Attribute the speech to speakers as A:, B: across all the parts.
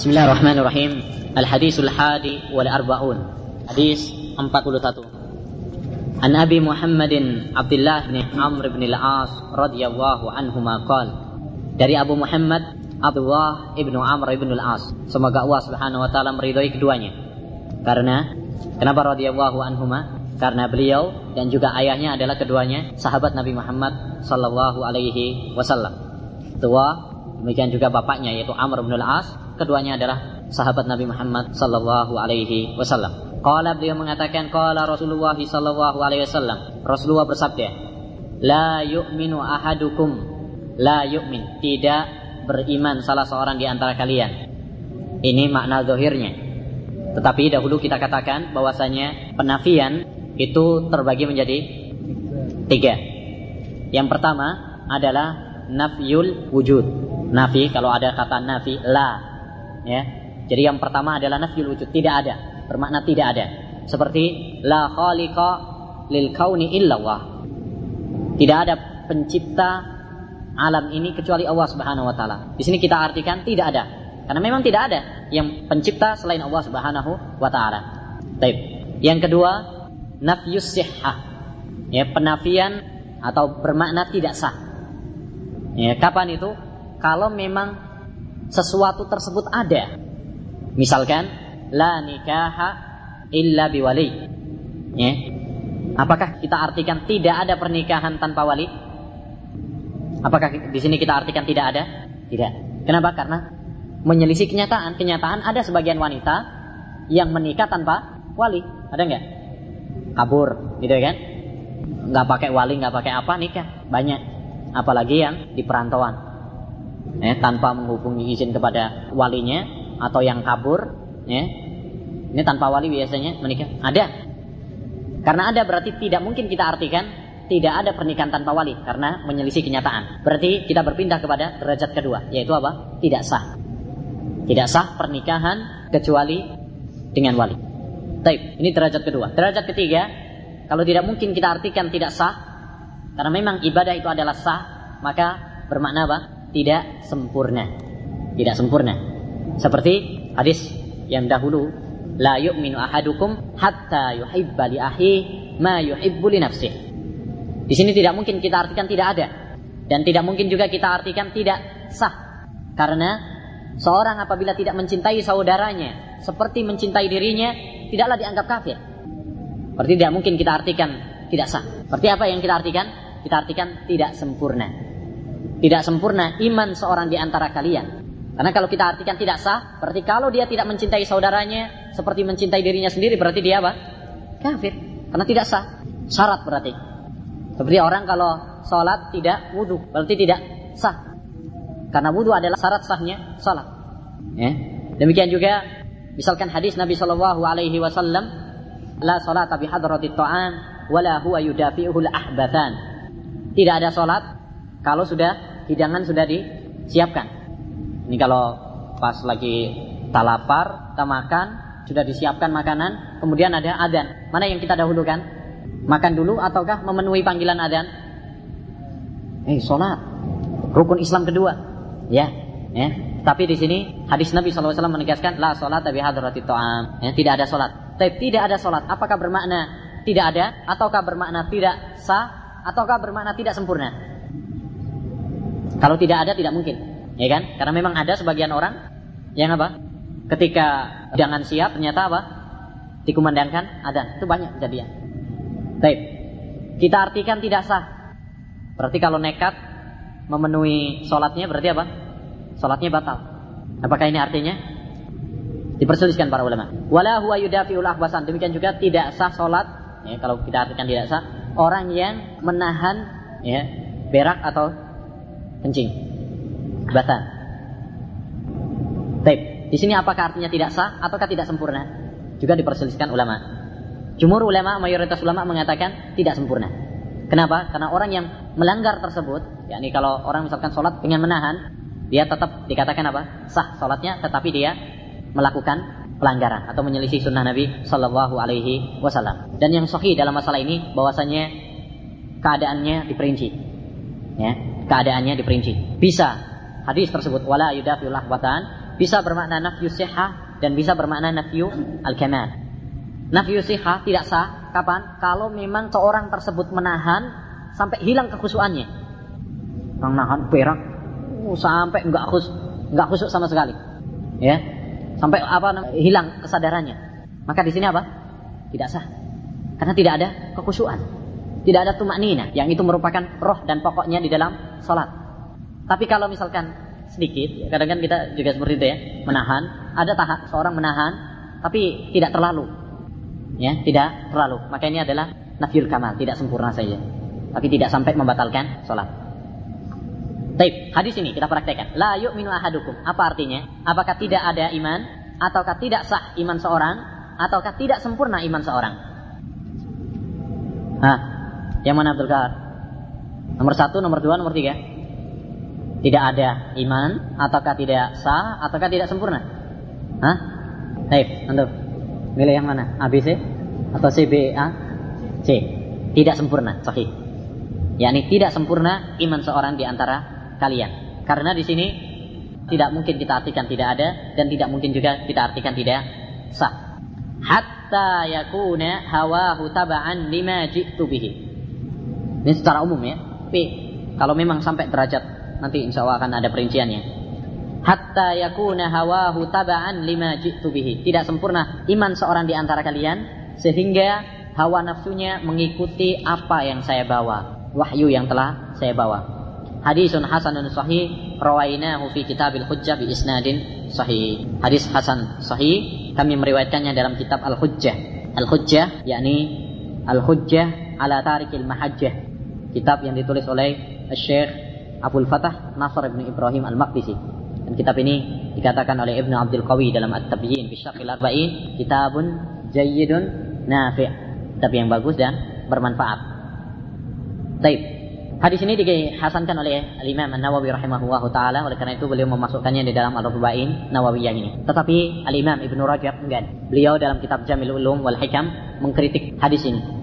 A: بسم الله الرحمن الرحيم الحديث الحادي والأربعون حديث 41 عن أبي محمد عبد الله بن عمرو بن العاص رضي الله عنهما قال dari Abu Muhammad Abdullah ibnu Amr ibnu al-As semoga Allah subhanahu wa taala meridhoi keduanya karena kenapa radhiyallahu anhuma karena beliau dan juga ayahnya adalah keduanya sahabat Nabi Muhammad sallallahu alaihi wasallam tua demikian juga bapaknya yaitu Amr bin al-As keduanya adalah sahabat Nabi Muhammad sallallahu alaihi wasallam. Qala beliau mengatakan qala Rasulullah sallallahu alaihi wasallam. Rasulullah bersabda la yu'minu ahadukum la yu'min. Tidak beriman salah seorang di antara kalian. Ini makna zahirnya. Tetapi dahulu kita katakan bahwasanya penafian itu terbagi menjadi tiga. Yang pertama adalah nafyul wujud. Nafi kalau ada kata nafi la ya. Jadi yang pertama adalah nafyul wujud. Tidak ada. Bermakna tidak ada. Seperti la khaliqa lil kauni illallah tidak ada pencipta alam ini kecuali Allah Subhanahu wa taala. Di sini kita artikan tidak ada. Karena memang tidak ada yang pencipta selain Allah Subhanahu wa taala. Baik. yang kedua nafyus sihhah. Ya penafian atau bermakna tidak sah. Ya kapan itu? Kalau memang sesuatu tersebut ada. Misalkan la nikaha illa biwali. Ya. Apakah kita artikan tidak ada pernikahan tanpa wali? Apakah di sini kita artikan tidak ada? Tidak. Kenapa? Karena menyelisih kenyataan. Kenyataan ada sebagian wanita yang menikah tanpa wali. Ada nggak? Kabur, gitu kan? Nggak pakai wali, nggak pakai apa nikah. Banyak. Apalagi yang di perantauan ya, tanpa menghubungi izin kepada walinya atau yang kabur ya ini tanpa wali biasanya menikah. Ada. Karena ada berarti tidak mungkin kita artikan tidak ada pernikahan tanpa wali karena menyelisih kenyataan. Berarti kita berpindah kepada derajat kedua yaitu apa? Tidak sah. Tidak sah pernikahan kecuali dengan wali. Taib, ini derajat kedua. Derajat ketiga kalau tidak mungkin kita artikan tidak sah karena memang ibadah itu adalah sah maka bermakna apa tidak sempurna. Tidak sempurna. Seperti hadis yang dahulu, la yu'minu ahadukum hatta yuhibba li ahi ma yuhibbu li nafsih. Di sini tidak mungkin kita artikan tidak ada dan tidak mungkin juga kita artikan tidak sah. Karena seorang apabila tidak mencintai saudaranya seperti mencintai dirinya, tidaklah dianggap kafir. Berarti tidak mungkin kita artikan tidak sah. Berarti apa yang kita artikan? Kita artikan tidak sempurna tidak sempurna iman seorang di antara kalian. Karena kalau kita artikan tidak sah, berarti kalau dia tidak mencintai saudaranya seperti mencintai dirinya sendiri, berarti dia apa? Kafir. Karena tidak sah. Syarat berarti. Seperti orang kalau sholat tidak wudhu, berarti tidak sah. Karena wudhu adalah syarat sahnya sholat. Ya. Demikian juga, misalkan hadis Nabi Shallallahu Alaihi Wasallam, la sholat tapi hadratit ta'am, wala huwa yudafi'uhul. Tidak ada sholat kalau sudah hidangan sudah disiapkan. Ini kalau pas lagi tak lapar, tak makan, sudah disiapkan makanan, kemudian ada adzan. Mana yang kita dahulukan? Makan dulu ataukah memenuhi panggilan adzan? Eh, sholat. Rukun Islam kedua. Ya, ya. Tapi di sini hadis Nabi SAW menegaskan la sholat tapi hadratit ta'am. Ya, tidak ada sholat. Tapi tidak ada sholat. Apakah bermakna tidak ada ataukah bermakna tidak sah ataukah bermakna tidak sempurna? Kalau tidak ada tidak mungkin, ya kan? Karena memang ada sebagian orang yang apa? Ketika jangan siap ternyata apa? Dikumandangkan ada. Itu banyak kejadian. Baik. Kita artikan tidak sah. Berarti kalau nekat memenuhi sholatnya berarti apa? Sholatnya batal. Apakah ini artinya? Diperselisihkan para ulama. Wala huwa yudafiul ahbasan. Demikian juga tidak sah sholat. Ya, kalau kita artikan tidak sah. Orang yang menahan ya, berak atau kencing. Batan. Baik, di sini apakah artinya tidak sah ataukah tidak sempurna? Juga diperselisihkan ulama. Jumur ulama, mayoritas ulama mengatakan tidak sempurna. Kenapa? Karena orang yang melanggar tersebut, yakni kalau orang misalkan sholat dengan menahan, dia tetap dikatakan apa? Sah sholatnya, tetapi dia melakukan pelanggaran atau menyelisih sunnah Nabi Shallallahu Alaihi Wasallam. Dan yang sahih dalam masalah ini bahwasanya keadaannya diperinci, ya keadaannya diperinci. Bisa hadis tersebut wala yudafiul watan bisa bermakna nafyu sihah dan bisa bermakna nafyu al-kamal. Nafyu sihah tidak sah kapan? Kalau memang seorang tersebut menahan sampai hilang kekhusuannya. Orang nahan perak uh, sampai enggak khus enggak khusuk sama sekali. Ya. Sampai apa hilang kesadarannya. Maka di sini apa? Tidak sah. Karena tidak ada kekhusyuan. Tidak ada tumak nina yang itu merupakan roh dan pokoknya di dalam salat. Tapi kalau misalkan sedikit, kadang-kadang kita juga seperti itu ya, menahan, ada tahap seorang menahan tapi tidak terlalu. Ya, tidak terlalu. Maka ini adalah nafil kamal, tidak sempurna saja. Tapi tidak sampai membatalkan salat. Baik, hadis ini kita praktekkan. La yu'minu ahadukum. Apa artinya? Apakah tidak ada iman ataukah tidak sah iman seorang ataukah tidak sempurna iman seorang? Hah, yang mana Abdul Qahar? Nomor satu, nomor dua, nomor tiga. Tidak ada iman, ataukah tidak sah, ataukah tidak sempurna? Hah? Baik, untuk milih yang mana? A, B, C? Atau C, B, A, C? Tidak sempurna, sahih. yakni tidak sempurna iman seorang di antara kalian. Karena di sini tidak mungkin kita artikan tidak ada dan tidak mungkin juga kita artikan tidak sah. Hatta yakuna hawahu taba'an lima ji'tu bihi. Ini secara umum ya. Tapi kalau memang sampai derajat nanti insya Allah akan ada perinciannya. Hatta yakuna hawahu taba'an lima ji'tu bihi. Tidak sempurna iman seorang di antara kalian sehingga hawa nafsunya mengikuti apa yang saya bawa. Wahyu yang telah saya bawa. Hadisun hasanun sahih rawainahu fi kitabil hujjah bi isnadin sahih. Hadis hasan sahih kami meriwayatkannya dalam kitab Al-Hujjah. Al-Hujjah yakni Al-Hujjah ala tarikil mahajjah. Kitab yang ditulis oleh Syekh Abdul Fatah Nasr bin Ibrahim Al-Maqdisi. Dan kitab ini dikatakan oleh Ibnu Abdul Qawi dalam At-Tabyin fi Syarhil Arba'in, kitabun jayyidun nafi'. Kitab yang bagus dan bermanfaat. Baik. Hadis ini dihasankan oleh Al-Imam An-Nawawi rahimahullahu taala oleh karena itu beliau memasukkannya di dalam Al-Arba'in Nawawiyah ini. Tetapi Al-Imam Ibnu Rajab enggak. Beliau dalam kitab Jamil Ulum wal Hikam mengkritik hadis ini.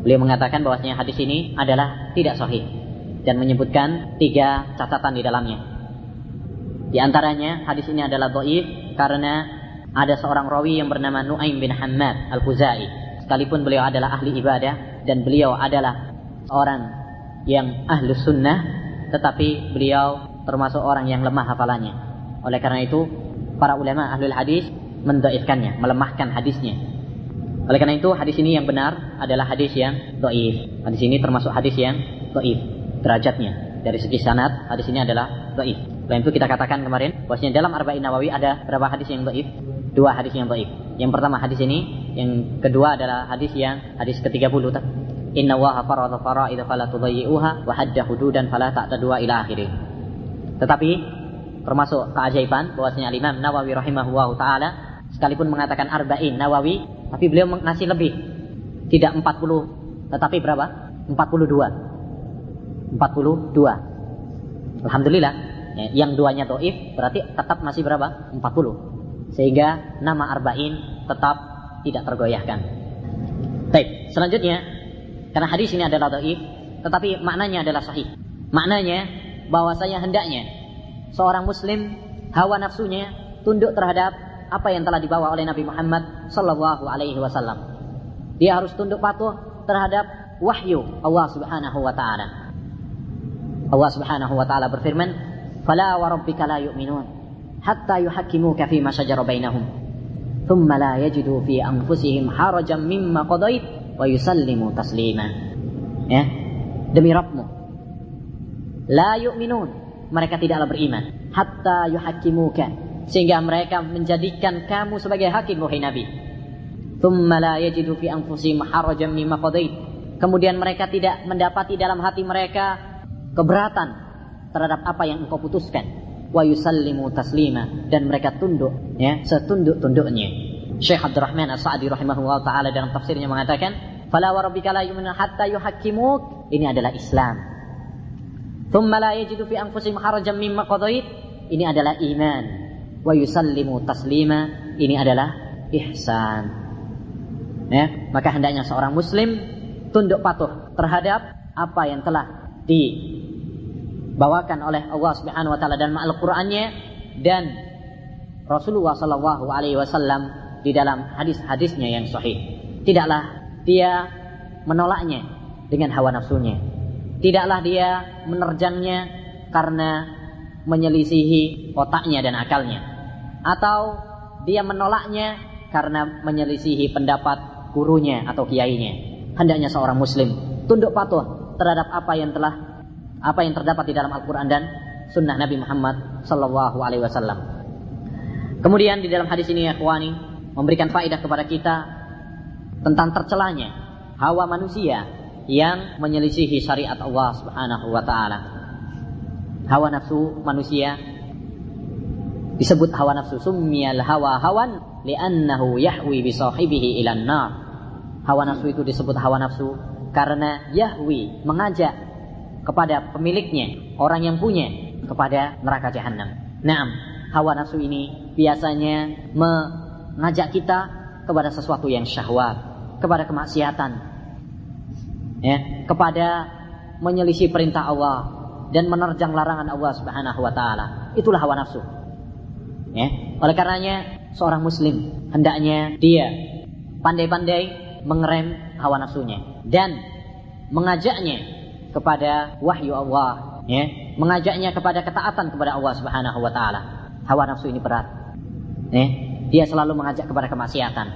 A: Beliau mengatakan bahwasanya hadis ini adalah tidak sahih dan menyebutkan tiga catatan di dalamnya. Di antaranya hadis ini adalah dhaif karena ada seorang rawi yang bernama Nuaim bin Hammad Al-Khuzai. Sekalipun beliau adalah ahli ibadah dan beliau adalah orang yang ahlu sunnah tetapi beliau termasuk orang yang lemah hafalannya. Oleh karena itu para ulama ahlul hadis mendaifkannya, melemahkan hadisnya. Oleh karena itu hadis ini yang benar adalah hadis yang doif. Hadis ini termasuk hadis yang doif derajatnya. Dari segi sanad hadis ini adalah doif. Selain itu kita katakan kemarin bahwasanya dalam Arba'in Nawawi ada berapa hadis yang doif? Dua hadis yang doif. Yang pertama hadis ini, yang kedua adalah hadis yang hadis ke-30 Inna waha farada fara'idha fala tudayyi'uha wa hadda hududan fala ta'tadua ila akhirih. Tetapi termasuk keajaiban bahwasanya Imam Nawawi rahimahullahu taala sekalipun mengatakan arba'in Nawawi tapi beliau mengasih lebih. Tidak 40 tetapi berapa? 42. 42. Alhamdulillah. Ya, yang duanya doif berarti tetap masih berapa? 40. Sehingga nama arba'in tetap tidak tergoyahkan. Baik, selanjutnya karena hadis ini adalah dhaif, tetapi maknanya adalah sahih. Maknanya bahwasanya hendaknya seorang muslim hawa nafsunya tunduk terhadap apa yang telah dibawa oleh Nabi Muhammad sallallahu alaihi wasallam. Dia harus tunduk patuh terhadap wahyu Allah Subhanahu wa taala. Allah Subhanahu wa taala berfirman, "Fala wa rabbika la yu'minun hatta yuhakkimuka fi ma shajara bainahum, la yajidu fi anfusihim harajan mimma qadait wa yusallimu taslima. Ya. Demi Rabbmu. La yu'minun. Mereka tidaklah beriman. Hatta yuhakimuka. Sehingga mereka menjadikan kamu sebagai hakim wahai Nabi. Kemudian mereka tidak mendapati dalam hati mereka keberatan terhadap apa yang engkau putuskan. Wa yusallimu taslima dan mereka tunduk ya setunduk-tunduknya. Syekh Abdurrahman As-Sa'di rahimahullah taala dalam tafsirnya mengatakan, "Fala wa rabbika la yu'minuna hatta yuhakkimuk." Ini adalah Islam. Thumma la yajidu fi anfusihim harajan mimma qadait. Ini adalah iman. Wa yusallimu taslima. Ini adalah ihsan. Ya, maka hendaknya seorang muslim tunduk patuh terhadap apa yang telah dibawakan oleh Allah Subhanahu wa taala dan Al-Qur'annya dan Rasulullah Shallallahu Alaihi Wasallam di dalam hadis-hadisnya yang sahih. Tidaklah dia menolaknya dengan hawa nafsunya. Tidaklah dia menerjangnya karena menyelisihi otaknya dan akalnya. Atau dia menolaknya karena menyelisihi pendapat gurunya atau kiainya. Hendaknya seorang muslim tunduk patuh terhadap apa yang telah apa yang terdapat di dalam Al-Quran dan Sunnah Nabi Muhammad Sallallahu Alaihi Wasallam. Kemudian di dalam hadis ini ya khwani memberikan faedah kepada kita tentang tercelanya hawa manusia yang menyelisihi syariat Allah Subhanahu wa taala. Hawa nafsu manusia disebut hawa nafsu summiyal hawa hawan li'annahu yahwi bi sahibihi ilan nar. Hawa nafsu itu disebut hawa nafsu karena yahwi mengajak kepada pemiliknya, orang yang punya kepada neraka jahanam. Naam, hawa nafsu ini biasanya mengajak kita kepada sesuatu yang syahwat, kepada kemaksiatan, ya, kepada menyelisih perintah Allah dan menerjang larangan Allah Subhanahu wa taala. Itulah hawa nafsu. Ya, oleh karenanya seorang muslim hendaknya dia pandai-pandai mengerem hawa nafsunya dan mengajaknya kepada wahyu Allah, ya, mengajaknya kepada ketaatan kepada Allah Subhanahu wa taala. Hawa nafsu ini berat. Ya, dia selalu mengajak kepada kemaksiatan.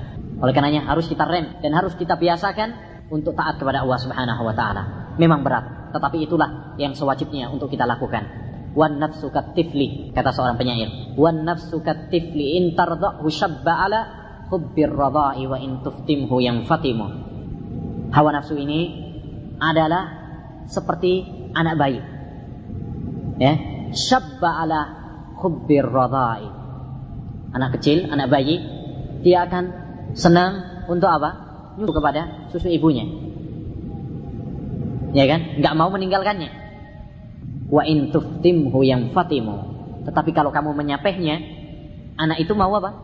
A: Oleh karenanya harus kita rem dan harus kita biasakan untuk taat kepada Allah Subhanahu wa taala. Memang berat, tetapi itulah yang sewajibnya untuk kita lakukan. Wan nafsu katifli kata seorang penyair. Wan nafsu katifli in tardhahu shabba ala hubbir radha'i wa in tuftimhu yang fatimu. Hawa nafsu ini adalah seperti anak bayi. Ya, shabba ala hubbir radha'i. Anak kecil, anak bayi, dia akan senang untuk apa? Nyuruh kepada susu ibunya. Ya kan? Enggak mau meninggalkannya. Wa in tuftimhu yang fatimu. Tetapi kalau kamu menyapehnya, anak itu mau apa?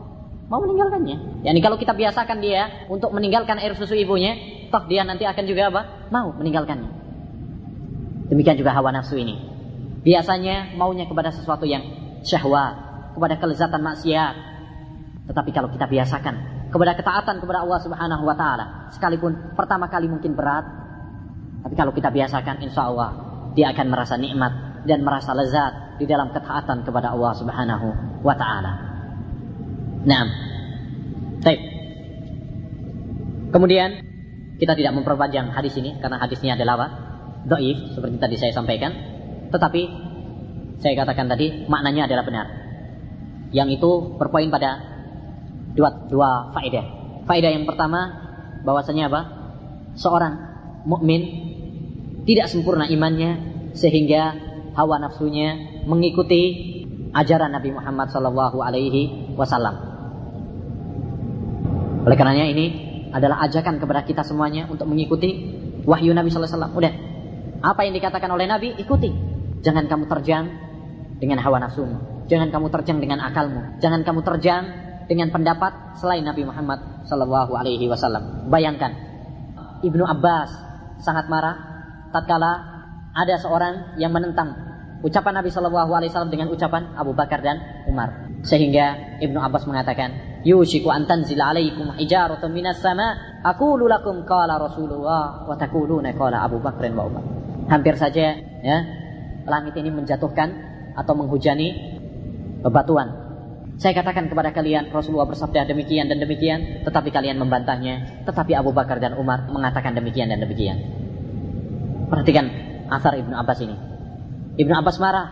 A: Mau meninggalkannya. Yani kalau kita biasakan dia untuk meninggalkan air susu ibunya, toh dia nanti akan juga apa? Mau meninggalkannya. Demikian juga hawa nafsu ini. Biasanya maunya kepada sesuatu yang syahwat, kepada kelezatan maksiat. Tetapi kalau kita biasakan kepada ketaatan kepada Allah Subhanahu wa taala, sekalipun pertama kali mungkin berat, tapi kalau kita biasakan insya Allah dia akan merasa nikmat dan merasa lezat di dalam ketaatan kepada Allah Subhanahu wa taala. Nah, baik. Kemudian kita tidak memperpanjang hadis ini karena hadisnya adalah apa? Doif seperti tadi saya sampaikan. Tetapi saya katakan tadi maknanya adalah benar. Yang itu berpoin pada dua dua faedah. Faedah yang pertama bahwasanya apa? Seorang mukmin tidak sempurna imannya sehingga hawa nafsunya mengikuti ajaran Nabi Muhammad Sallallahu Alaihi Wasallam. Oleh karenanya ini adalah ajakan kepada kita semuanya untuk mengikuti wahyu Nabi Sallallahu Alaihi Wasallam. Udah, apa yang dikatakan oleh Nabi ikuti. Jangan kamu terjang dengan hawa nafsumu. Jangan kamu terjang dengan akalmu. Jangan kamu terjang dengan pendapat selain Nabi Muhammad Sallallahu Alaihi Wasallam. Bayangkan, Ibnu Abbas sangat marah tatkala ada seorang yang menentang ucapan Nabi Shallallahu Alaihi Wasallam dengan ucapan Abu Bakar dan Umar. Sehingga Ibnu Abbas mengatakan, Yushiku antan zila alaikum hijaratun minas sama, aku lulakum kala Rasulullah, wa takuluna kala Abu Bakar wa Umar. Hampir saja ya langit ini menjatuhkan atau menghujani bebatuan. Saya katakan kepada kalian Rasulullah bersabda demikian dan demikian, tetapi kalian membantahnya. Tetapi Abu Bakar dan Umar mengatakan demikian dan demikian. Perhatikan asar Ibnu Abbas ini. Ibnu Abbas marah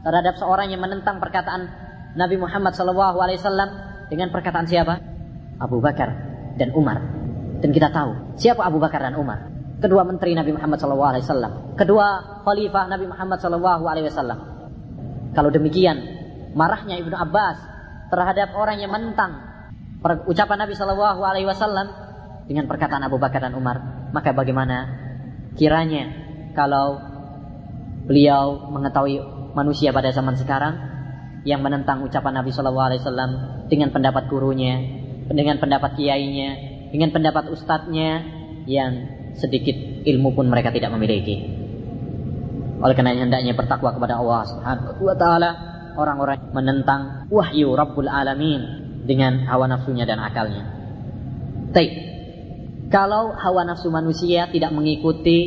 A: terhadap seorang yang menentang perkataan Nabi Muhammad SAW dengan perkataan siapa? Abu Bakar dan Umar. Dan kita tahu siapa Abu Bakar dan Umar. Kedua menteri Nabi Muhammad SAW. Kedua khalifah Nabi Muhammad SAW. Kalau demikian, marahnya Ibnu Abbas terhadap orang yang menentang ucapan Nabi SAW dengan perkataan Abu Bakar dan Umar, maka bagaimana kiranya kalau beliau mengetahui manusia pada zaman sekarang yang menentang ucapan Nabi Shallallahu Alaihi Wasallam dengan pendapat gurunya, dengan pendapat kiainya, dengan pendapat ustadznya yang sedikit ilmu pun mereka tidak memiliki. Oleh karena hendaknya bertakwa kepada Allah Subhanahu wa taala orang-orang menentang wahyu Rabbul Alamin dengan hawa nafsunya dan akalnya. Baik. Kalau hawa nafsu manusia tidak mengikuti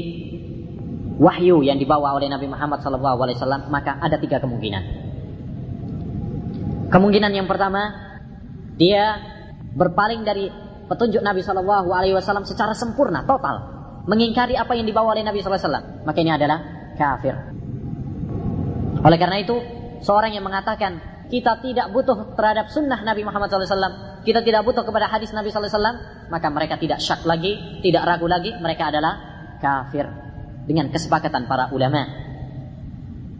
A: wahyu yang dibawa oleh Nabi Muhammad SAW, maka ada tiga kemungkinan. Kemungkinan yang pertama, dia berpaling dari petunjuk Nabi Wasallam secara sempurna, total, mengingkari apa yang dibawa oleh Nabi Sallallahu Alaihi. Maka ini adalah kafir. Oleh karena itu, seorang yang mengatakan kita tidak butuh terhadap sunnah Nabi Muhammad SAW, kita tidak butuh kepada hadis Nabi SAW, maka mereka tidak syak lagi, tidak ragu lagi, mereka adalah kafir dengan kesepakatan para ulama.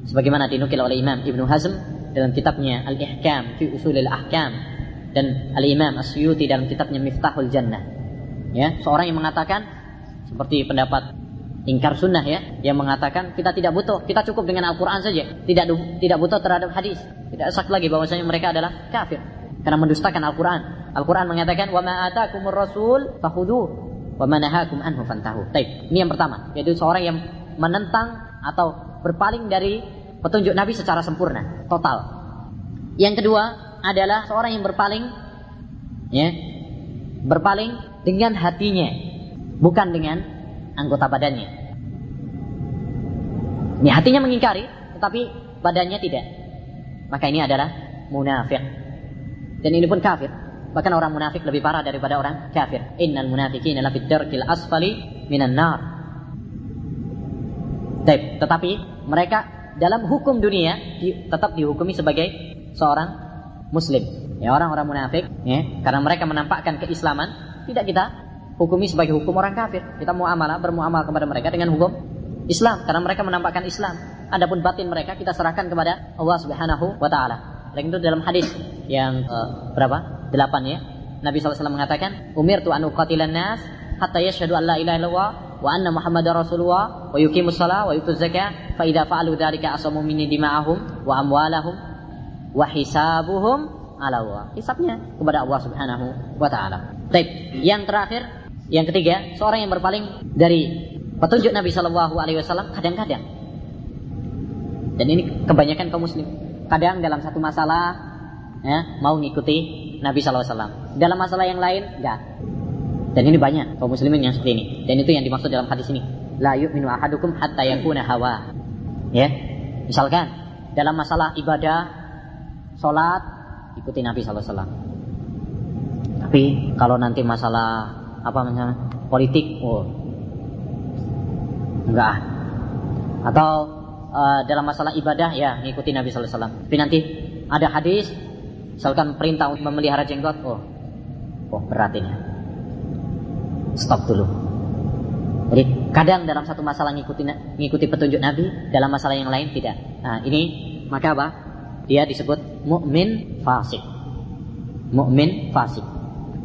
A: Sebagaimana dinukil oleh Imam Ibnu Hazm dalam kitabnya Al-Ihkam fi Usulil Ahkam dan Al-Imam As-Suyuti dalam kitabnya Miftahul Jannah. Ya, seorang yang mengatakan seperti pendapat ingkar sunnah ya yang mengatakan kita tidak butuh kita cukup dengan Al-Quran saja tidak tidak butuh terhadap hadis tidak sak lagi bahwasanya mereka adalah kafir karena mendustakan Al-Quran Al-Quran mengatakan ma atakumur rasul wa ma nahakum anhu fantahu Taib. ini yang pertama yaitu seorang yang menentang atau berpaling dari petunjuk Nabi secara sempurna total yang kedua adalah seorang yang berpaling ya berpaling dengan hatinya bukan dengan anggota badannya. Ini hatinya mengingkari, tetapi badannya tidak. Maka ini adalah munafik. Dan ini pun kafir. Bahkan orang munafik lebih parah daripada orang kafir. Innal munafiqina lafi darkil asfali minan nar. Tetapi mereka dalam hukum dunia tetap dihukumi sebagai seorang muslim. Ya orang-orang munafik, ya, karena mereka menampakkan keislaman, tidak kita hukumi sebagai hukum orang kafir. Kita muamalah bermuamal kepada mereka dengan hukum Islam karena mereka menampakkan Islam. Adapun batin mereka kita serahkan kepada Allah Subhanahu wa taala. Dan itu dalam hadis yang uh, berapa? Delapan ya. Nabi SAW mengatakan, "Umir tu anu qatilan nas hatta yashhadu an la ilaha illallah wa anna muhammadar rasulullah wa yuqimus shalah wa yutuz zakah fa idza fa'alu dzalika asamu minni dima'ahum wa amwalahum wa hisabuhum ala Allah." Hisabnya kepada Allah Subhanahu wa taala. Baik, yang terakhir yang ketiga, seorang yang berpaling dari petunjuk Nabi Shallallahu Alaihi Wasallam kadang-kadang, dan ini kebanyakan kaum muslim, kadang dalam satu masalah ya, mau ngikuti Nabi Wasallam, dalam masalah yang lain enggak. Dan ini banyak kaum muslimin yang seperti ini. Dan itu yang dimaksud dalam hadis ini. La yu'minu ahadukum hatta yakuna hawa. Ya. Misalkan dalam masalah ibadah, sholat, ikuti Nabi Wasallam. Tapi kalau nanti masalah apa misalnya politik oh enggak atau uh, dalam masalah ibadah ya ngikuti Nabi Sallallahu Alaihi Wasallam. Tapi nanti ada hadis misalkan perintah untuk memelihara jenggot oh oh berat ini. Stop dulu. Jadi kadang dalam satu masalah ngikuti ngikuti petunjuk Nabi dalam masalah yang lain tidak. Nah ini maka apa? Dia disebut mukmin fasik. Mukmin fasik.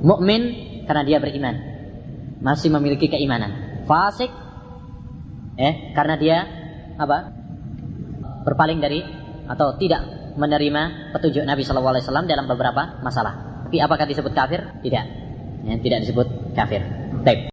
A: Mukmin karena dia beriman. Masih memiliki keimanan. Fasik eh karena dia apa? Berpaling dari atau tidak menerima petunjuk Nabi Shallallahu alaihi wasallam dalam beberapa masalah. Tapi apakah disebut kafir? Tidak. Ya, tidak disebut kafir. Baik.